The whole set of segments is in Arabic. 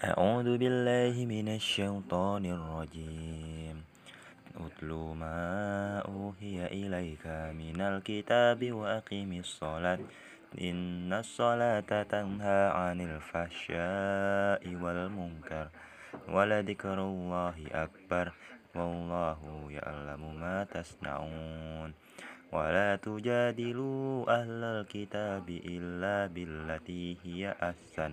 أعوذ بالله من الشيطان الرجيم. أتل ما أوحي إليك من الكتاب وأقم الصلاة. إن الصلاة تنهى عن الفحشاء والمنكر ولذكر الله أكبر والله يعلم ما تصنعون. ولا تجادلوا أهل الكتاب إلا بالتي هي أحسن.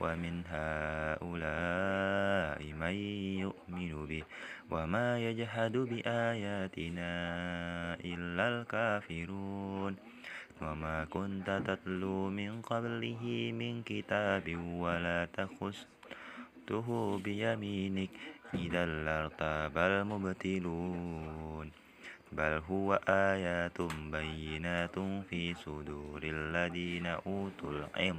ومن هؤلاء من يؤمن به وما يجحد بآياتنا إلا الكافرون. وما كنت تتلو من قبله من كتاب ولا تخسته بيمينك. إذا لارتاب المبتلون. بل هو آيات بينات في صدور الذين أوتوا العلم.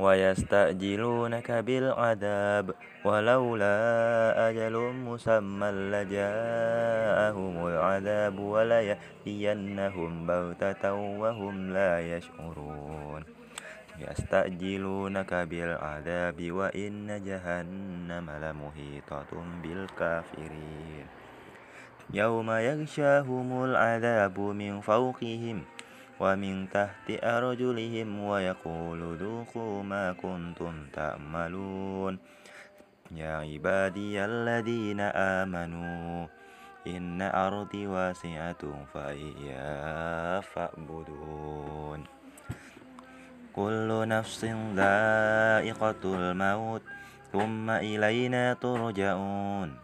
ويستعجلونك بالعذاب ولولا أجل مسمى لجاءهم العذاب وليأتينهم بغتة وهم لا يشعرون. يستعجلونك بالعذاب وإن جهنم لمحيطة بالكافرين. يوم يغشاهم العذاب من فوقهم ومن تحت أرجلهم ويقول ذوقوا ما كنتم تعملون يا عبادي الذين آمنوا إن أرضي واسعة فإيا فاعبدون. كل نفس ذائقة الموت ثم إلينا ترجعون.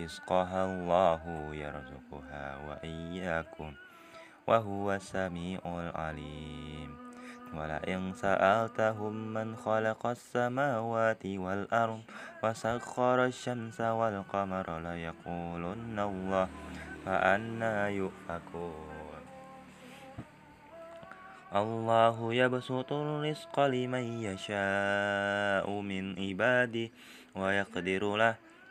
رزقها الله يرزقها وإياكم وهو السميع العليم. ولئن سألتهم من خلق السماوات والأرض وسخر الشمس والقمر ليقولن الله فأنا يؤفكون. الله يبسط الرزق لمن يشاء من عباده ويقدر له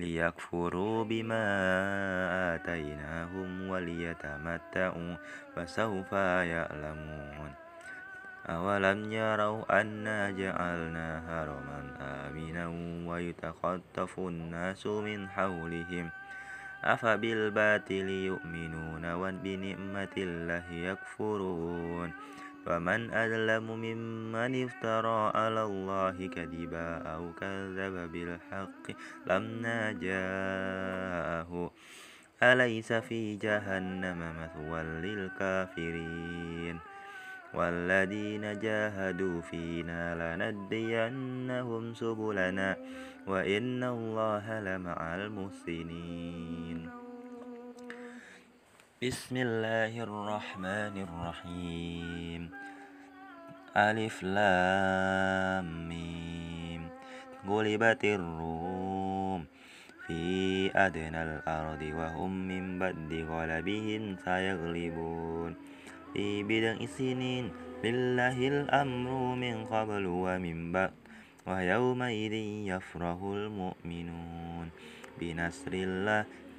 ليكفروا بما آتيناهم وليتمتعوا فسوف يعلمون. أولم يروا أنا جعلنا هرما آمنا ويتخطف الناس من حولهم؟ أفبالباطل يؤمنون وبنعمة الله يكفرون. ومن أظلم ممن افترى على الله كذبا أو كذب بالحق لما جاءه أليس في جهنم مثوى للكافرين؟ والذين جاهدوا فينا لندينهم سبلنا وإن الله لمع المحسنين. بسم الله الرحمن الرحيم. ألف لام ميم. غلبت الروم في أدنى الأرض وهم من بعد غلبهم سيغلبون. في بضع سنين لله الأمر من قبل ومن بعد ويومئذ يفرح المؤمنون. بنصر الله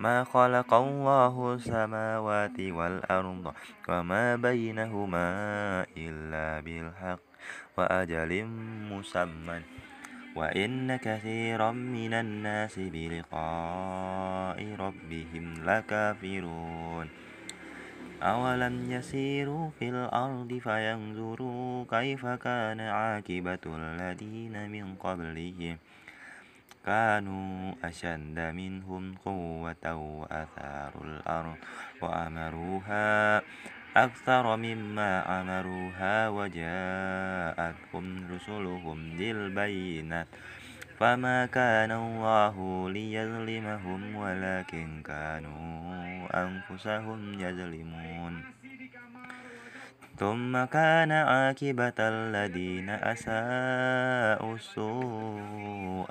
ما خلق الله السماوات والأرض وما بينهما إلا بالحق وأجل مسمى. وإن كثيرا من الناس بلقاء ربهم لكافرون. أولم يسيروا في الأرض فينظروا كيف كان عاقبة الذين من قبلهم كانوا أشد منهم قوة وأثاروا الأرض وأمروها أكثر مما أمروها وجاءتهم رسلهم بالبينات. فما كان الله ليظلمهم ولكن كانوا أنفسهم يظلمون. ثم كان عاقبة الذين أساءوا السوء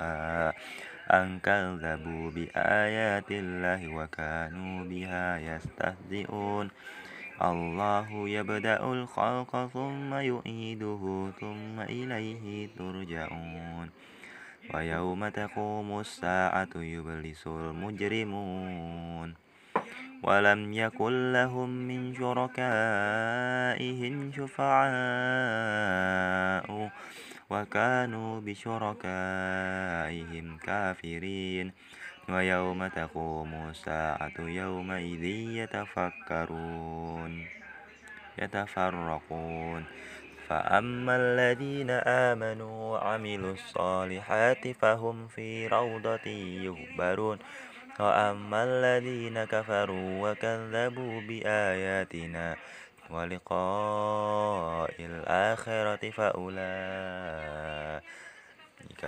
أن كذبوا بآيات الله وكانوا بها يستهزئون. الله يبدأ الخلق ثم يعيده ثم إليه ترجعون. ويوم تقوم الساعة يبلس المجرمون. ولم يكن لهم من شركائهم شفعاء وكانوا بشركائهم كافرين. ويوم تقوم الساعة يومئذ يتفكرون يتفرقون. فأما الذين آمنوا وعملوا الصالحات فهم في روضة يغبرون. وأما الذين كفروا وكذبوا بآياتنا ولقاء الآخرة فأولئك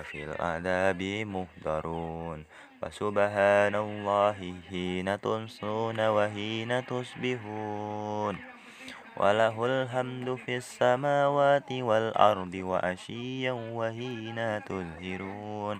في العذاب مهدرون فسبحان الله حين تمسون وحين تصبحون وله الحمد في السماوات والأرض وأشيا وحين تظهرون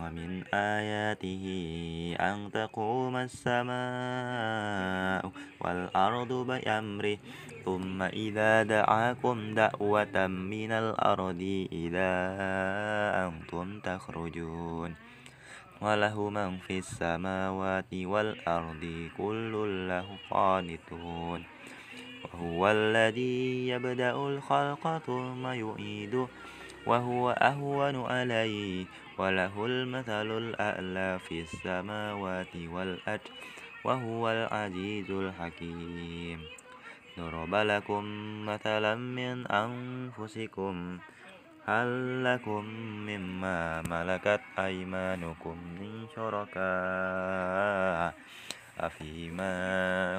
ومن آياته أن تقوم السماء والأرض بأمره ثم إذا دعاكم دعوة من الأرض إذا أنتم تخرجون. وله من في السماوات والأرض كل له قانتون. وهو الذي يبدأ الخلق ثم يعيده وهو أهون عليه وله المثل الأعلى في السماوات والأرض وهو العزيز الحكيم. ضرب لكم مثلا من أنفسكم هل لكم مما ملكت أيمانكم من شركاء؟ أفيما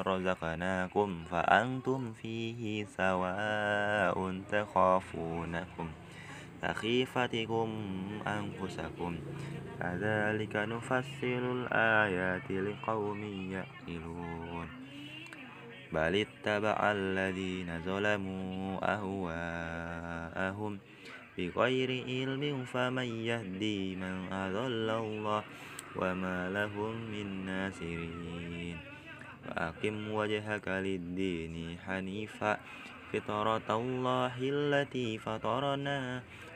رزقناكم فأنتم فيه سواء تخافونكم. كخيفتكم أنفسكم. كذلك نفصل الآيات لقوم يعقلون. بل اتبع الذين ظلموا أهواءهم بغير علم فمن يهدي من أضل الله وما لهم من ناصرين. وأقم وجهك للدين حنيفا. فطرة الله التي فطرنا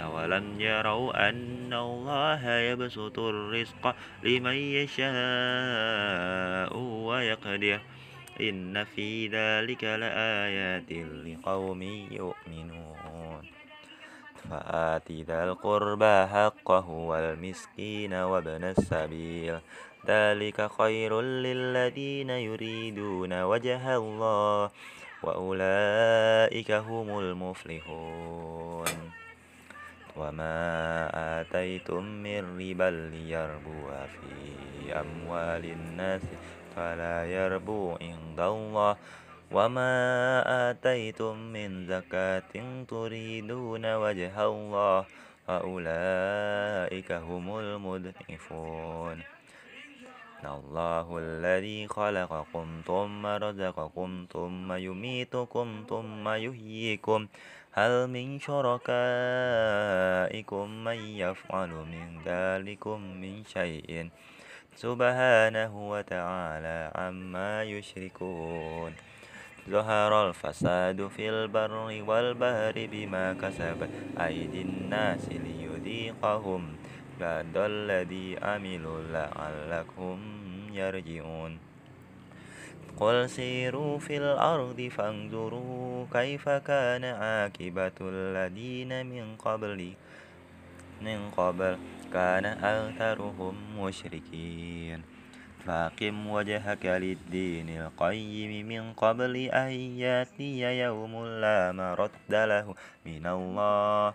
أولم يروا أن الله يبسط الرزق لمن يشاء ويقدر. إن في ذلك لآيات لقوم يؤمنون. فآت ذا القربى حقه والمسكين وابن السبيل. ذلك خير للذين يريدون وجه الله وأولئك هم المفلحون. وما آتيتم من ربا ليربو في أموال الناس فلا يربو عند الله وما آتيتم من زكاة تريدون وجه الله فأولئك هم المضعفون الله الذي خلقكم ثم رزقكم ثم يميتكم ثم يحييكم هل من شركائكم من يفعل من ذلكم من شيء سبحانه وتعالى عما يشركون ظهر الفساد في البر والبحر بما كسبت أيدي الناس ليذيقهم بعد الذي عملوا لعلكم يرجعون قل سيروا في الأرض فانظروا كيف كان عاقبة الذين من قبل من قبل كان أكثرهم مشركين فأقم وجهك للدين القيم من قبل أن يأتي يوم لا مرد له من الله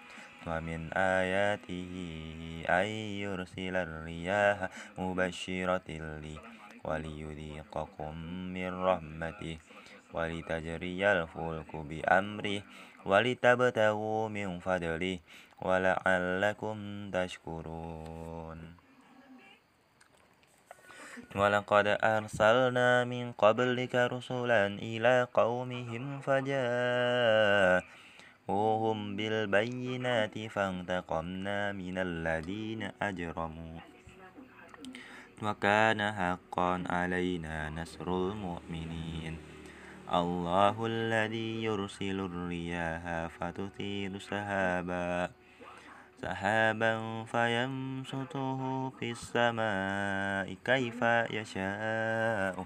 ومن آياته أن يرسل الرياح مبشرة لي وليذيقكم من رحمته ولتجري الفلك بأمره ولتبتغوا من فضله ولعلكم تشكرون. ولقد أرسلنا من قبلك رسلا إلى قومهم فجاءوهم بالبينات فانتقمنا من الذين أجرموا وكان حقا علينا نصر المؤمنين الله الذي يرسل الرياح فتثير سحابا سحابا فيمسطه في السماء كيف يشاء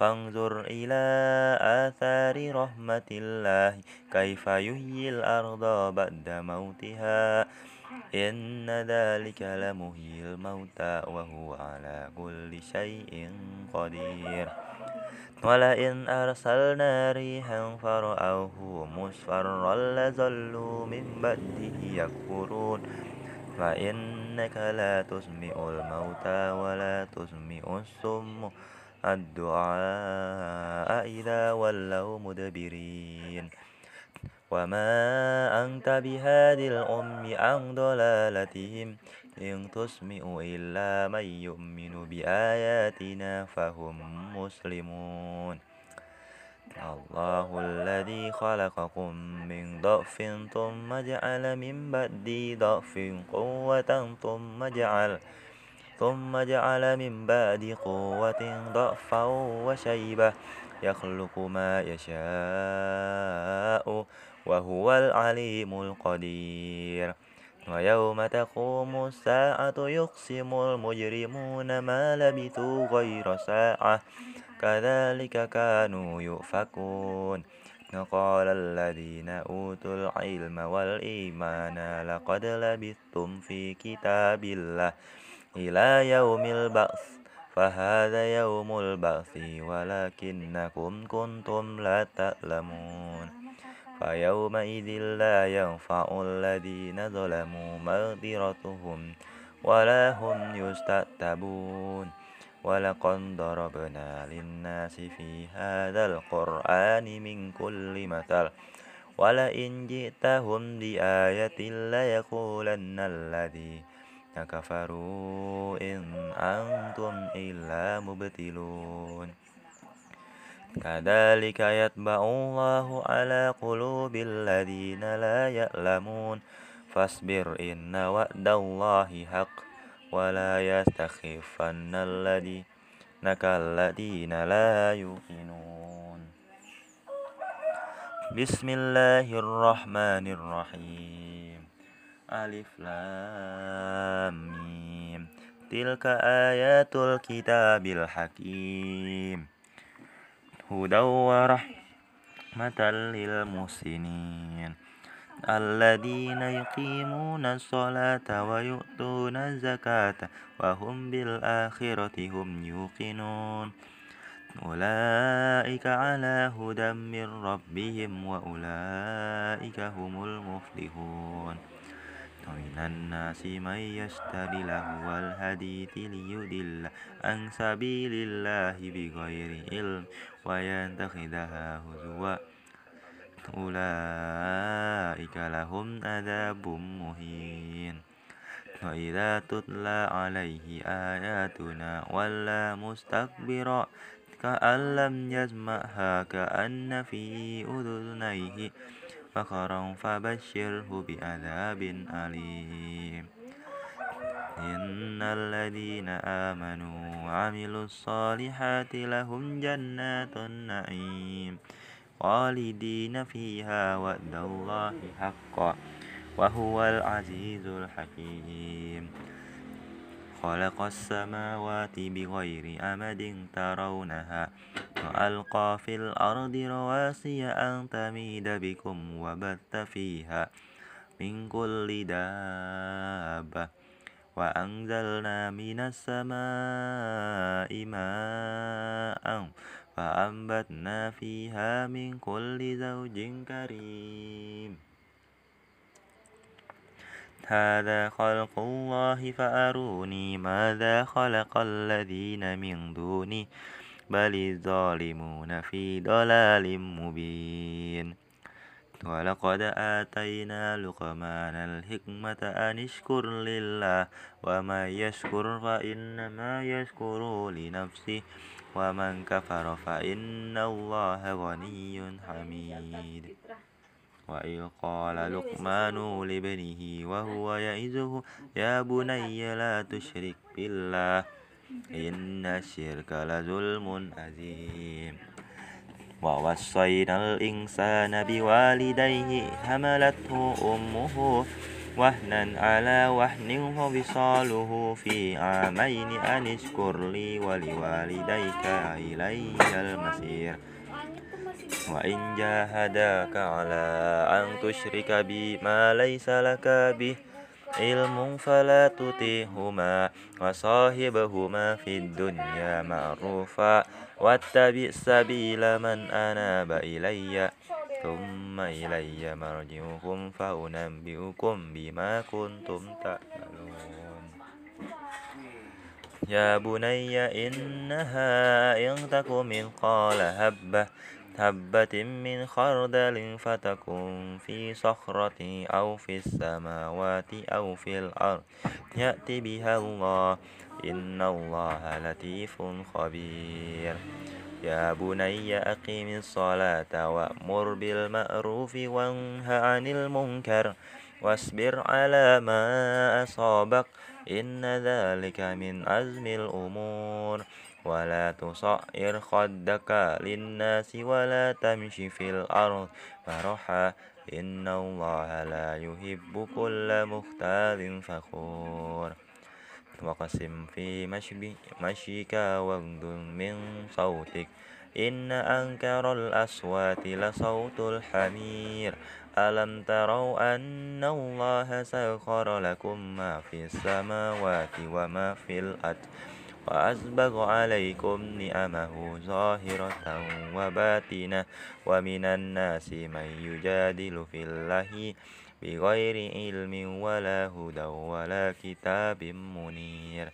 فانظر إلى آثار رحمة الله. كيف يحيي الأرض بعد موتها؟ إن ذلك لمحيي الموتى وهو على كل شيء قدير. ولئن أرسلنا ريحا فرأوه مصفرا لظلوا من بعده يكفرون. فإنك لا تسمع الموتى ولا تسمع الصم الدعاء إذا ولوا مدبرين. وما أنت بهاد الأم عن ضلالتهم إن تسمع إلا من يؤمن بآياتنا فهم مسلمون. الله الذي خلقكم من ضعف ثم جعل من بعد ضعف قوة ثم جعل ثم جعل من بعد قوة ضعفا وشيبة يخلق ما يشاء وهو العليم القدير. ويوم تقوم الساعة يقسم المجرمون ما لبثوا غير ساعة. كذلك كانوا يؤفكون. وقال الذين أوتوا العلم والإيمان لقد لبثتم في كتاب الله. إلى يوم البعث فهذا يوم البعث ولكنكم كنتم لا تعلمون. فيومئذ لا ينفع الذين ظلموا مغفرتهم ولا هم يستتبون ولقد ضربنا للناس في هذا القرآن من كل مثل ولئن جئتهم بآية ليقولن الذي كفروا إن أنتم إلا مبتلون. كذلك يتبع الله على قلوب الذين لا يعلمون. فاصبر إن وعد الله حق ولا يستخفن الذين الذين لا يوقنون بسم الله الرحمن الرحيم. ألف لام تلك آيات الكتاب الحكيم هدى ورحمة للمحسنين الذين يقيمون الصلاة ويؤتون الزكاة وهم بالآخرة هم يوقنون أولئك على هدى من ربهم وأولئك هم المفلحون ومن الناس من يشتري لهو الحديث ليدل عن سبيل الله بغير علم ويتخذها هزوا. أولئك لهم عذاب مهين. وإذا تتلى عليه آياتنا ولى مستكبرا كأن لم يسمعها كأن في أذنيه. فخرا فبشره بعذاب أليم. إن الذين آمنوا وعملوا الصالحات لهم جنات النعيم خالدين فيها وعد الله حقا وهو العزيز الحكيم. خلق السماوات بغير أمد ترونها وألقى في الأرض رواسي أن تميد بكم وبث فيها من كل دابة وأنزلنا من السماء ماء فأنبتنا فيها من كل زوج كريم هذا خلق الله فأروني ماذا خلق الذين من دونه بل الظالمون في ضلال مبين. ولقد آتينا لقمان الحكمة أن اشكر لله ومن يشكر فإنما يشكر لنفسه ومن كفر فإن الله غني حميد. وإذ قال لقمان لابنه وهو يعظه يا بني لا تشرك بالله إن الشرك لظلم عظيم ووصينا الإنسان بوالديه حملته أمه وهنا على وهن ووصاله في عامين أن اشكر لي ولوالديك إلي المصير. وإن جاهداك على أن تشرك بي ما ليس لك به علم فلا تطيهما وصاحبهما في الدنيا معروفا واتبع سبيل من أناب إلي ثم إلي مرجعكم فأنبئكم بما كنتم تعملون. يا بني إنها إن تك مثقال هبة حبة من خردل فتكن في صخرة أو في السماوات أو في الأرض. يأتي بها الله. إن الله لطيف خبير. يا بني أقم الصلاة وأمر بالمعروف وانه عن المنكر واصبر على ما أصابك. إن ذلك من عزم الأمور. ولا تصعر خدك للناس ولا تمشي في الأرض مرحا إن الله لا يحب كل مختال فخور. وقسم في مشيك واغض من صوتك. إن أنكر الأصوات لصوت الحمير. ألم تروا أن الله سخر لكم ما في السماوات وما في الأرض؟ وأسبغ عليكم نعمه ظاهرة وباطنة ومن الناس من يجادل في الله بغير علم ولا هدى ولا كتاب منير.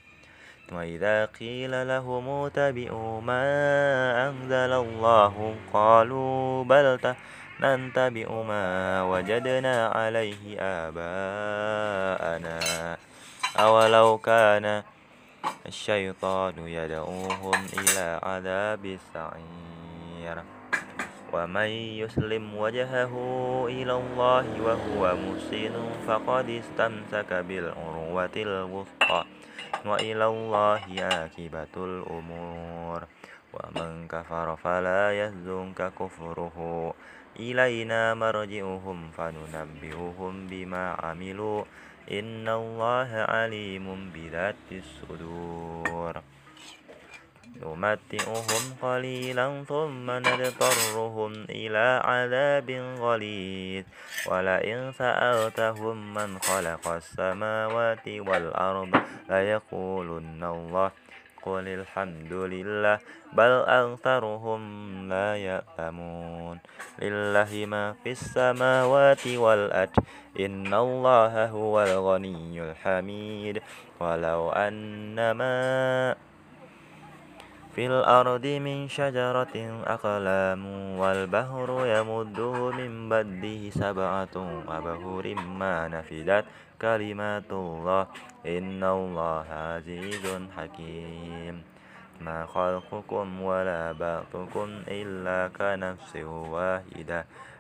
وإذا قيل لهم اتبعوا ما أنزل الله قالوا بل نتبع ما وجدنا عليه آباءنا. أولو كان الشيطان يدعوهم إلى عذاب السعير. ومن يسلم وجهه إلى الله وهو محسن فقد استمسك بالعروة الوثقى. وإلى الله عاقبة الأمور. ومن كفر فلا يحزنك كفره. إلينا مرجعهم فننبئهم بما عملوا. إن الله عليم بذات الصدور. نمتئهم قليلا ثم نضطرهم إلى عذاب غليظ. ولئن سألتهم من خلق السماوات والأرض ليقولن الله قل الحمد لله بل أكثرهم لا يعلمون لله ما في السماوات والأرض إن الله هو الغني الحميد ولو أنما في الأرض من شجرة أقلام والبحر يمده من بده سبعة أبهر ما نفدت كلمات الله. إن الله عزيز حكيم. ما خلقكم ولا بعثكم إلا كنفس واحدة.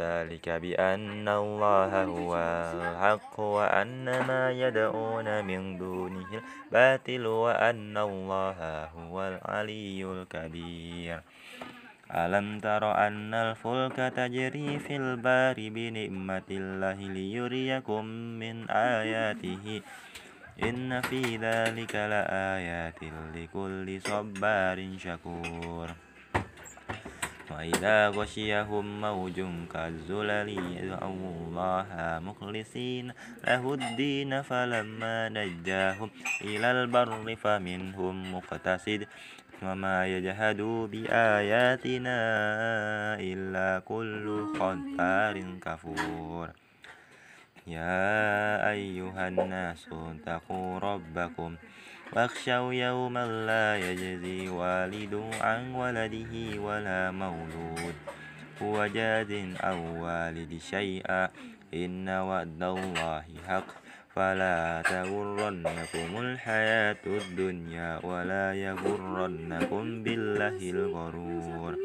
ذلك بأن الله هو الحق وأن ما يدعون من دونه الباطل وأن الله هو العلي الكبير. ألم تر أن الفلك تجري في البار بنعمة الله ليريكم من آياته؟ إن في ذلك لآيات لكل صبار شكور. وإذا غشيهم موج كالزلل يدعوا الله مخلصين له الدين فلما نجاهم إلى البر فمنهم مقتصد وما يجهد بآياتنا إلا كل ختار كفور. يا أيها الناس اتقوا ربكم واخشوا يوما لا يجزي والد عن ولده ولا مولود هو جاز أو والد شيئا. إن وعد الله حق. فلا تغرنكم الحياة الدنيا ولا يغرنكم بالله الغرور.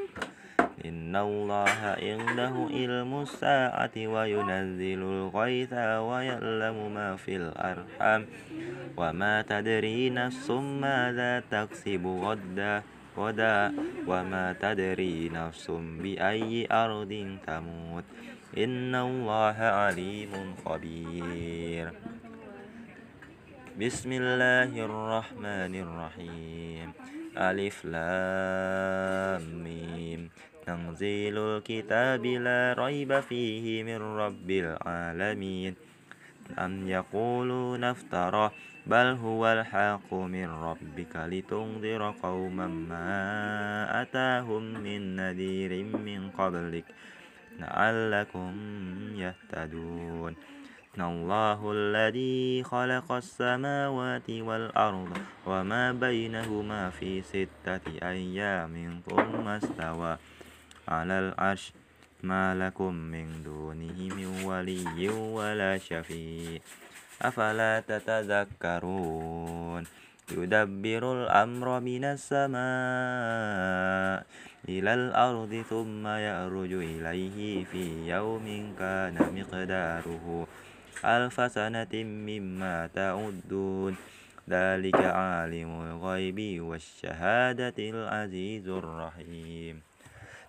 إن الله عنده علم الساعة وينزل الغيث ويعلم ما في الأرحام وما تدري نفس ماذا تكسب غدا غدا وما تدري نفس بأي أرض تموت إن الله عليم خبير بسم الله الرحمن الرحيم ألف لام ميم تنزيل الكتاب لا ريب فيه من رب العالمين. أم يقولون افترى بل هو الحق من ربك لتنذر قوما ما أتاهم من نذير من قبلك لعلكم يهتدون. الله الذي خلق السماوات والأرض وما بينهما في ستة أيام ثم استوى. على العرش. ما لكم من دونه من ولي ولا شفيع. أفلا تتذكرون؟ يدبر الأمر من السماء إلى الأرض ثم يأرج إليه في يوم كان مقداره ألف سنة مما تعدون. ذلك عالم الغيب والشهادة العزيز الرحيم.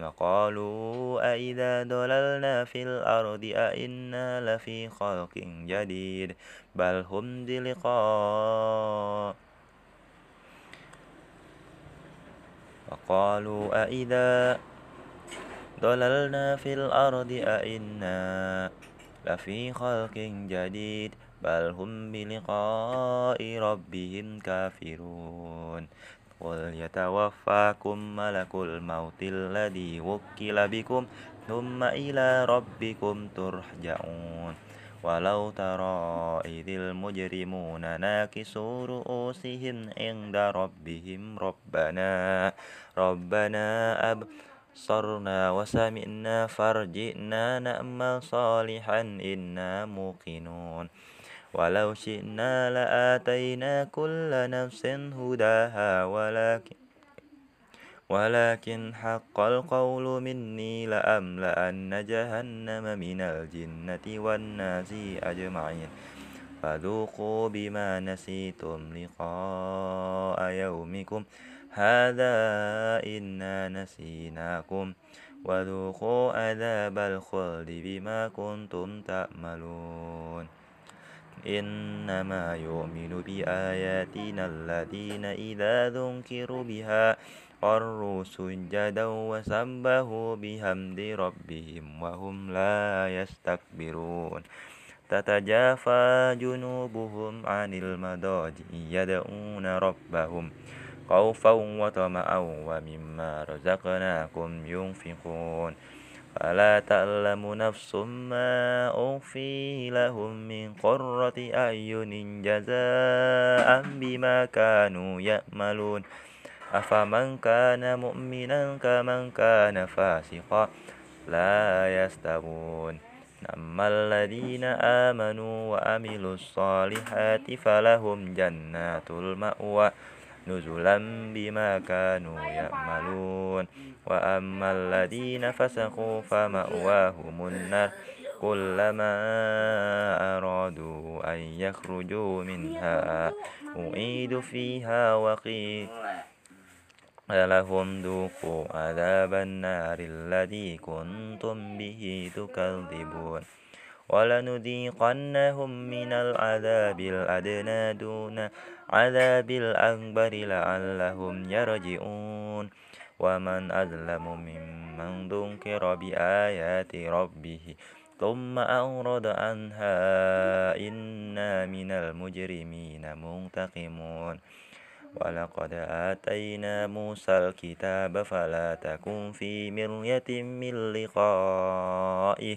وقالوا أئذا ضللنا في الأرض أئنا لفي خلق جديد بل هم بلقاء. وقالوا أئذا ضللنا في الأرض أئنا لفي خلق جديد بل هم بلقاء ربهم كافرون. قل يتوفاكم ملك الموت الذي وكل بكم ثم إلى ربكم ترجعون ولو ترى إذ المجرمون ناكسوا رؤوسهم عند ربهم ربنا ربنا أبصرنا وسمعنا فارجئنا نأمل صالحا إنا موقنون ولو شئنا لآتينا كل نفس هداها ولكن ولكن حق القول مني لأملأن جهنم من الجنة والناس أجمعين. فذوقوا بما نسيتم لقاء يومكم. هذا إنا نسيناكم. وذوقوا عذاب الخلد بما كنتم تعملون إنما يؤمن بآياتنا الذين إذا ذكروا بها خروا سجدا وسبحوا بحمد ربهم وهم لا يستكبرون. تتجافى جنوبهم عن المضاجع يدعون ربهم خوفا وطمعا ومما رزقناكم ينفقون. فلا تعلم نفس ما أخفي لهم من قرة أعين جزاء بما كانوا يأملون أفمن كان مؤمنا كمن كان فاسقا لا يستوون أما الذين آمنوا وعملوا الصالحات فلهم جنات المأوى نزلا بما كانوا يعملون. وأما الذين فسقوا فمأواهم النار. كلما أرادوا أن يخرجوا منها أعيدوا فيها وقيل لهم ذوقوا عذاب النار الذي كنتم به تكذبون. ولنذيقنهم من العذاب الأدنى دون عذاب الأكبر لعلهم يرجعون. ومن أظلم ممن ذكر بآيات ربه ثم أورد عنها إنا من المجرمين منتقمون. ولقد آتينا موسى الكتاب فلا تكن في مرية من لقائه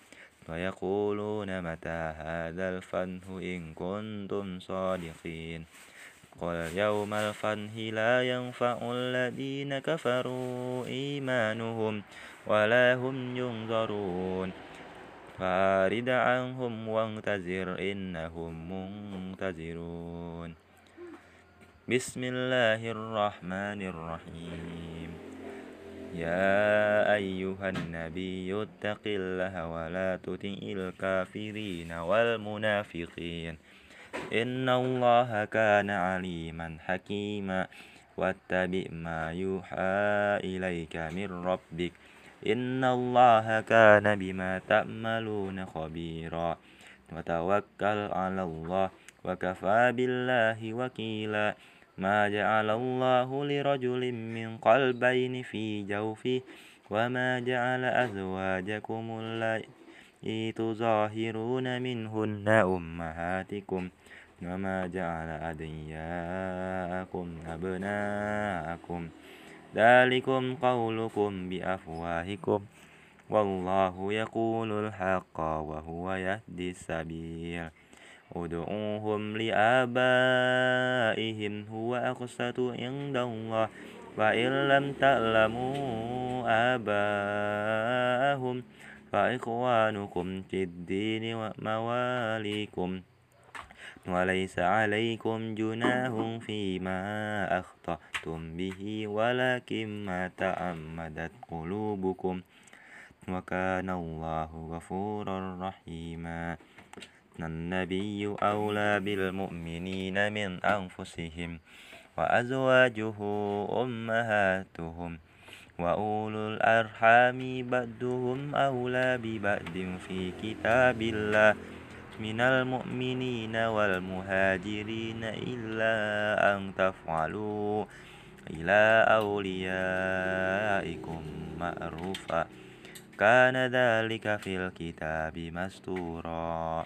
ويقولون متى هذا الفنه إن كنتم صادقين؟ قل يوم الفنه لا ينفع الذين كفروا إيمانهم ولا هم ينظرون. فارد عنهم وانتظر إنهم منتظرون. بسم الله الرحمن الرحيم. يا أيها النبي اتق الله ولا تطع الكافرين والمنافقين. إن الله كان عليما حكيما. واتبع ما يوحى إليك من ربك. إن الله كان بما تعملون خبيرا. وتوكل على الله وكفى بالله وكيلا. ما جعل الله لرجل من قلبين في جوفه وما جعل أزواجكم اللائي تظاهرون منهن أمهاتكم وما جعل أدعياءكم أبناءكم. ذلكم قولكم بأفواهكم. والله يقول الحق وهو يهدي السبيل. ادعوهم لآبائهم هو أقسط عند الله. وإن لم تعلموا آباءهم فإخوانكم في الدين ومواليكم. وليس عليكم جناه فيما أخطأتم به ولكن ما تعمدت قلوبكم. وكان الله غفورا رحيما. النبي أولى بالمؤمنين من أنفسهم وأزواجه أمهاتهم وأولو الأرحام بعضهم أولى ببعض في كتاب الله من المؤمنين والمهاجرين إلا أن تفعلوا إلى أوليائكم معروفا كان ذلك في الكتاب مستورا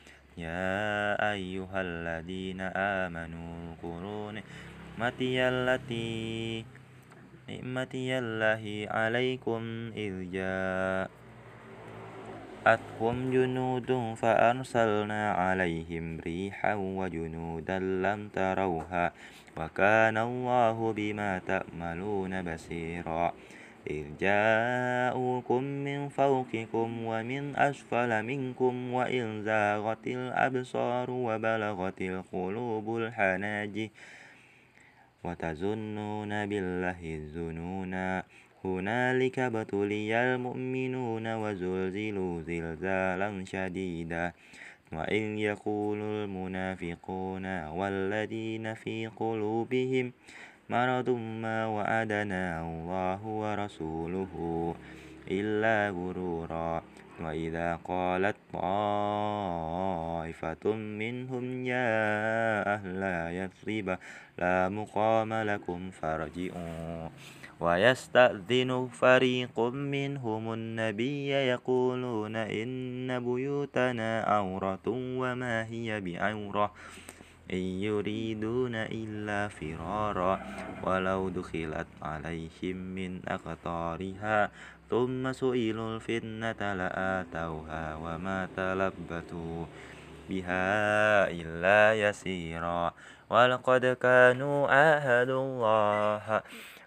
يا أيها الذين آمنوا اذكروا نعمتي التي نعمتي الله عليكم إذ جاءتكم جنود فأرسلنا عليهم ريحا وجنودا لم تروها وكان الله بما تأملون بصيرا. إذ جاءوكم من فوقكم ومن أسفل منكم وإن زاغت الأبصار وبلغت القلوب الحناجر وتظنون بالله الظنونا. هنالك ابتلي المؤمنون وزلزلوا زلزالا شديدا. وإذ يقول المنافقون والذين في قلوبهم مرض ما وعدنا الله ورسوله إلا غرورا. وإذا قالت طائفة منهم يا أهل يثرب لا مقام لكم فارجعوا. ويستأذن فريق منهم النبي يقولون إن بيوتنا عورة وما هي بعورة. إن يريدون إلا فرارا ولو دخلت عليهم من أقطارها ثم سئلوا الفتنة لآتوها وما تلبثوا بها إلا يسيرا ولقد كانوا عاهدوا الله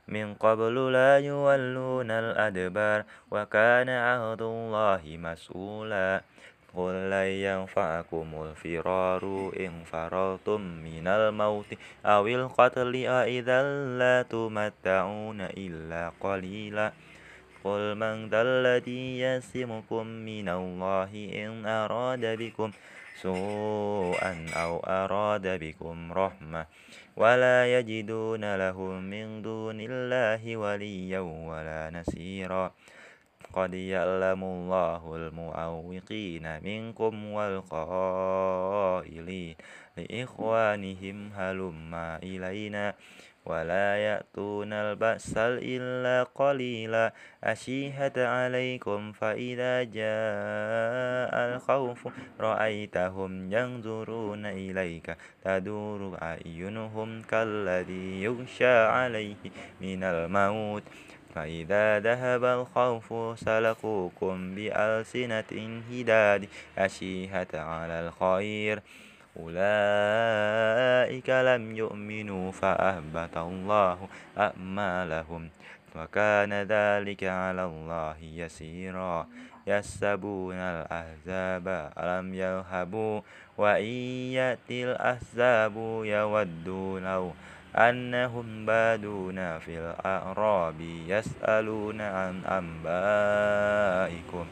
من قبل لا يولون الأدبار وكان عهد الله مسؤولا قل لن ينفعكم الفرار إن فررتم من الموت أو القتل أئذا لا تمتعون إلا قليلا قل من ذا الذي يسمكم من الله إن أراد بكم سوءا أو أراد بكم رحمة ولا يجدون له من دون الله وليا ولا نصيرا قد يعلم الله المعوقين منكم والقائلين لإخوانهم هلما إلينا ولا يأتون البأس إلا قليلا أشيهة عليكم فإذا جاء الخوف رأيتهم ينظرون إليك تدور أعينهم كالذي يغشى عليه من الموت فإذا ذهب الخوف سلقوكم بألسنة هداد أشيهة على الخير. أولئك لم يؤمنوا فأهبط الله أعمالهم وكان ذلك على الله يسيرا. يسبون الأحزاب ألم يذهبوا وإن يأتي الأحزاب يودوا لو أنهم بادون في الأعراب يسألون عن أنبائكم.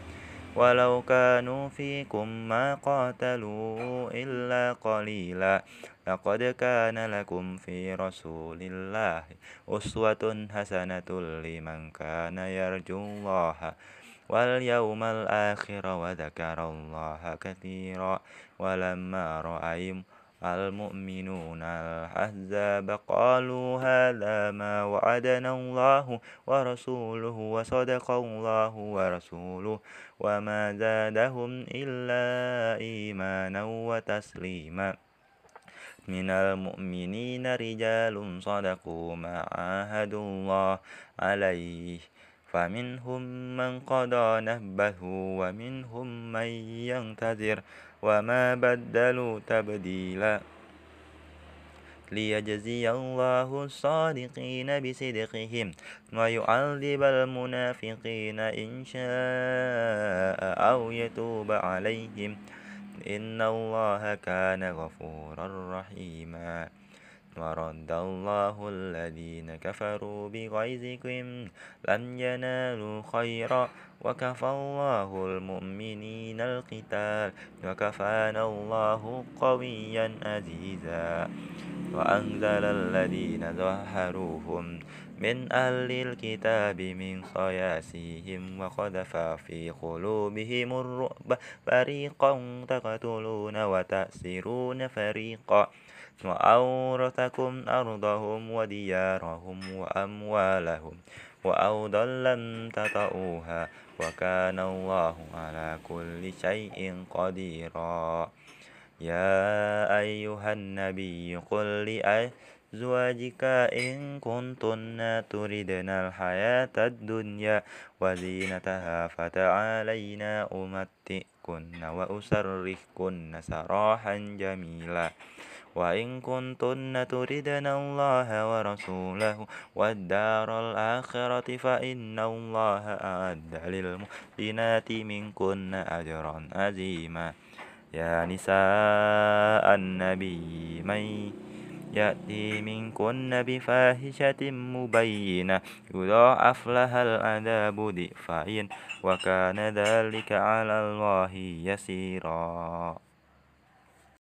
ولو كانوا فيكم ما قاتلوا إلا قليلا لقد كان لكم في رسول الله أسوة حسنة لمن كان يرجو الله. واليوم الآخر وذكر الله كثيرا ولما رأيهم المؤمنون الأحزاب قالوا هذا ما وعدنا الله ورسوله وصدق الله ورسوله وما زادهم إلا إيمانا وتسليما. من المؤمنين رجال صدقوا ما عاهدوا الله عليه. فمنهم من قضى نهبه ومنهم من ينتظر. وما بدلوا تبديلا ليجزي الله الصادقين بصدقهم ويعذب المنافقين إن شاء أو يتوب عليهم إن الله كان غفورا رحيما ورد الله الذين كفروا بغيظكم لم ينالوا خيرا وكفى الله المؤمنين القتال وكفانا الله قويا عزيزا وأنزل الذين ظهروهم من أهل الكتاب من صياسيهم وقذف في قلوبهم الرعب فريقا تقتلون وتأسرون فريقا وأورثكم أرضهم وديارهم وأموالهم وأرضا لم تطئوها وكان الله على كل شيء قديرا. يا أيها النبي قل لأزواجك إن كنتن تردن الحياة الدنيا وزينتها فتعالينا أمتئكن وأسرحكن سراحا جميلا. وإن كنتن تردن الله ورسوله والدار الآخرة فإن الله أعد للمحسنات منكن أجرا عظيما. يا نساء النبي من يأتي منكن بفاحشة مبينة يضاعف لها العذاب ضعفين وكان ذلك على الله يسيرا.